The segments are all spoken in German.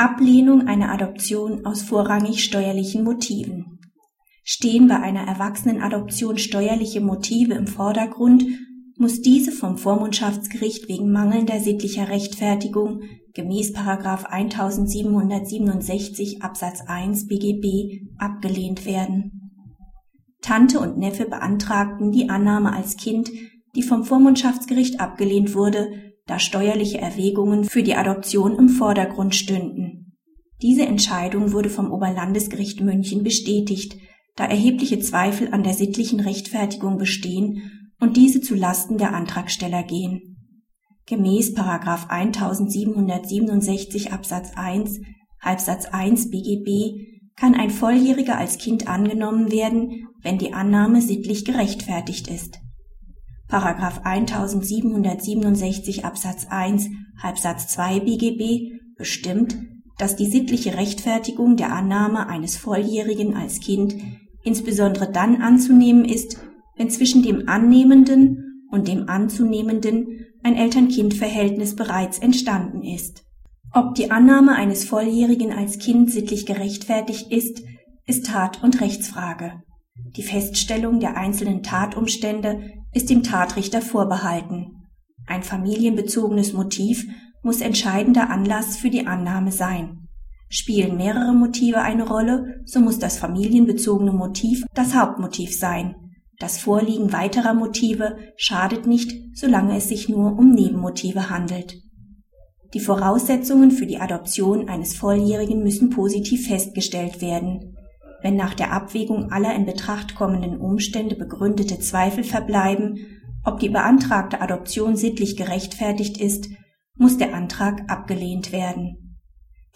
Ablehnung einer Adoption aus vorrangig steuerlichen Motiven. Stehen bei einer Erwachsenenadoption steuerliche Motive im Vordergrund, muss diese vom Vormundschaftsgericht wegen mangelnder sittlicher Rechtfertigung gemäß 1767 Absatz 1 BGB abgelehnt werden. Tante und Neffe beantragten die Annahme als Kind, die vom Vormundschaftsgericht abgelehnt wurde, da steuerliche Erwägungen für die Adoption im Vordergrund stünden. Diese Entscheidung wurde vom Oberlandesgericht München bestätigt, da erhebliche Zweifel an der sittlichen Rechtfertigung bestehen und diese zu Lasten der Antragsteller gehen. Gemäß 1767 Absatz 1 Halbsatz 1 BGB kann ein Volljähriger als Kind angenommen werden, wenn die Annahme sittlich gerechtfertigt ist. Paragraph 1767 Absatz 1 Halbsatz 2 BGB bestimmt, dass die sittliche Rechtfertigung der Annahme eines Volljährigen als Kind insbesondere dann anzunehmen ist, wenn zwischen dem Annehmenden und dem Anzunehmenden ein Eltern-Kind-Verhältnis bereits entstanden ist. Ob die Annahme eines Volljährigen als Kind sittlich gerechtfertigt ist, ist Tat- und Rechtsfrage. Die Feststellung der einzelnen Tatumstände ist dem Tatrichter vorbehalten. Ein familienbezogenes Motiv muss entscheidender Anlass für die Annahme sein. Spielen mehrere Motive eine Rolle, so muss das familienbezogene Motiv das Hauptmotiv sein. Das Vorliegen weiterer Motive schadet nicht, solange es sich nur um Nebenmotive handelt. Die Voraussetzungen für die Adoption eines Volljährigen müssen positiv festgestellt werden. Wenn nach der Abwägung aller in Betracht kommenden Umstände begründete Zweifel verbleiben, ob die beantragte Adoption sittlich gerechtfertigt ist, muss der Antrag abgelehnt werden.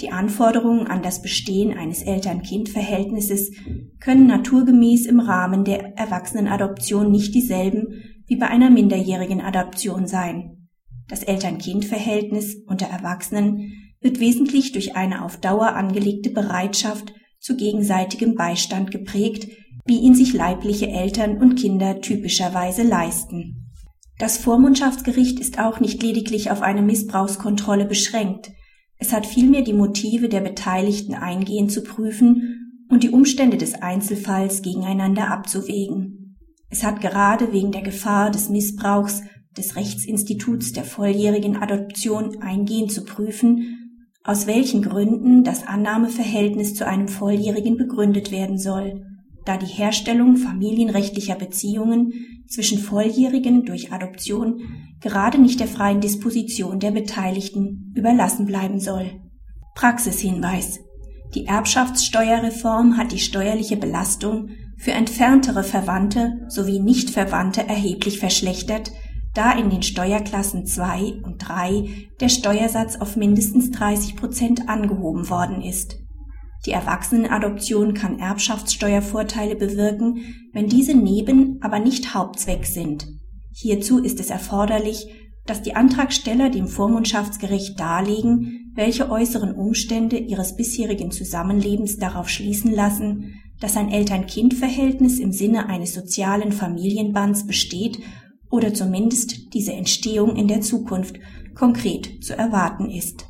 Die Anforderungen an das Bestehen eines Eltern-Kind-Verhältnisses können naturgemäß im Rahmen der Erwachsenenadoption nicht dieselben wie bei einer minderjährigen Adoption sein. Das Eltern-Kind-Verhältnis unter Erwachsenen wird wesentlich durch eine auf Dauer angelegte Bereitschaft zu gegenseitigem Beistand geprägt, wie ihn sich leibliche Eltern und Kinder typischerweise leisten. Das Vormundschaftsgericht ist auch nicht lediglich auf eine Missbrauchskontrolle beschränkt, es hat vielmehr die Motive der Beteiligten eingehend zu prüfen und die Umstände des Einzelfalls gegeneinander abzuwägen. Es hat gerade wegen der Gefahr des Missbrauchs des Rechtsinstituts der volljährigen Adoption eingehend zu prüfen, aus welchen Gründen das Annahmeverhältnis zu einem Volljährigen begründet werden soll, da die Herstellung familienrechtlicher Beziehungen zwischen Volljährigen durch Adoption gerade nicht der freien Disposition der Beteiligten überlassen bleiben soll. Praxishinweis. Die Erbschaftssteuerreform hat die steuerliche Belastung für entferntere Verwandte sowie Nichtverwandte erheblich verschlechtert, da in den Steuerklassen 2 und 3 der Steuersatz auf mindestens 30 Prozent angehoben worden ist. Die Erwachsenenadoption kann Erbschaftssteuervorteile bewirken, wenn diese Neben-, aber nicht Hauptzweck sind. Hierzu ist es erforderlich, dass die Antragsteller dem Vormundschaftsgericht darlegen, welche äußeren Umstände ihres bisherigen Zusammenlebens darauf schließen lassen, dass ein Eltern-Kind-Verhältnis im Sinne eines sozialen Familienbands besteht oder zumindest diese Entstehung in der Zukunft konkret zu erwarten ist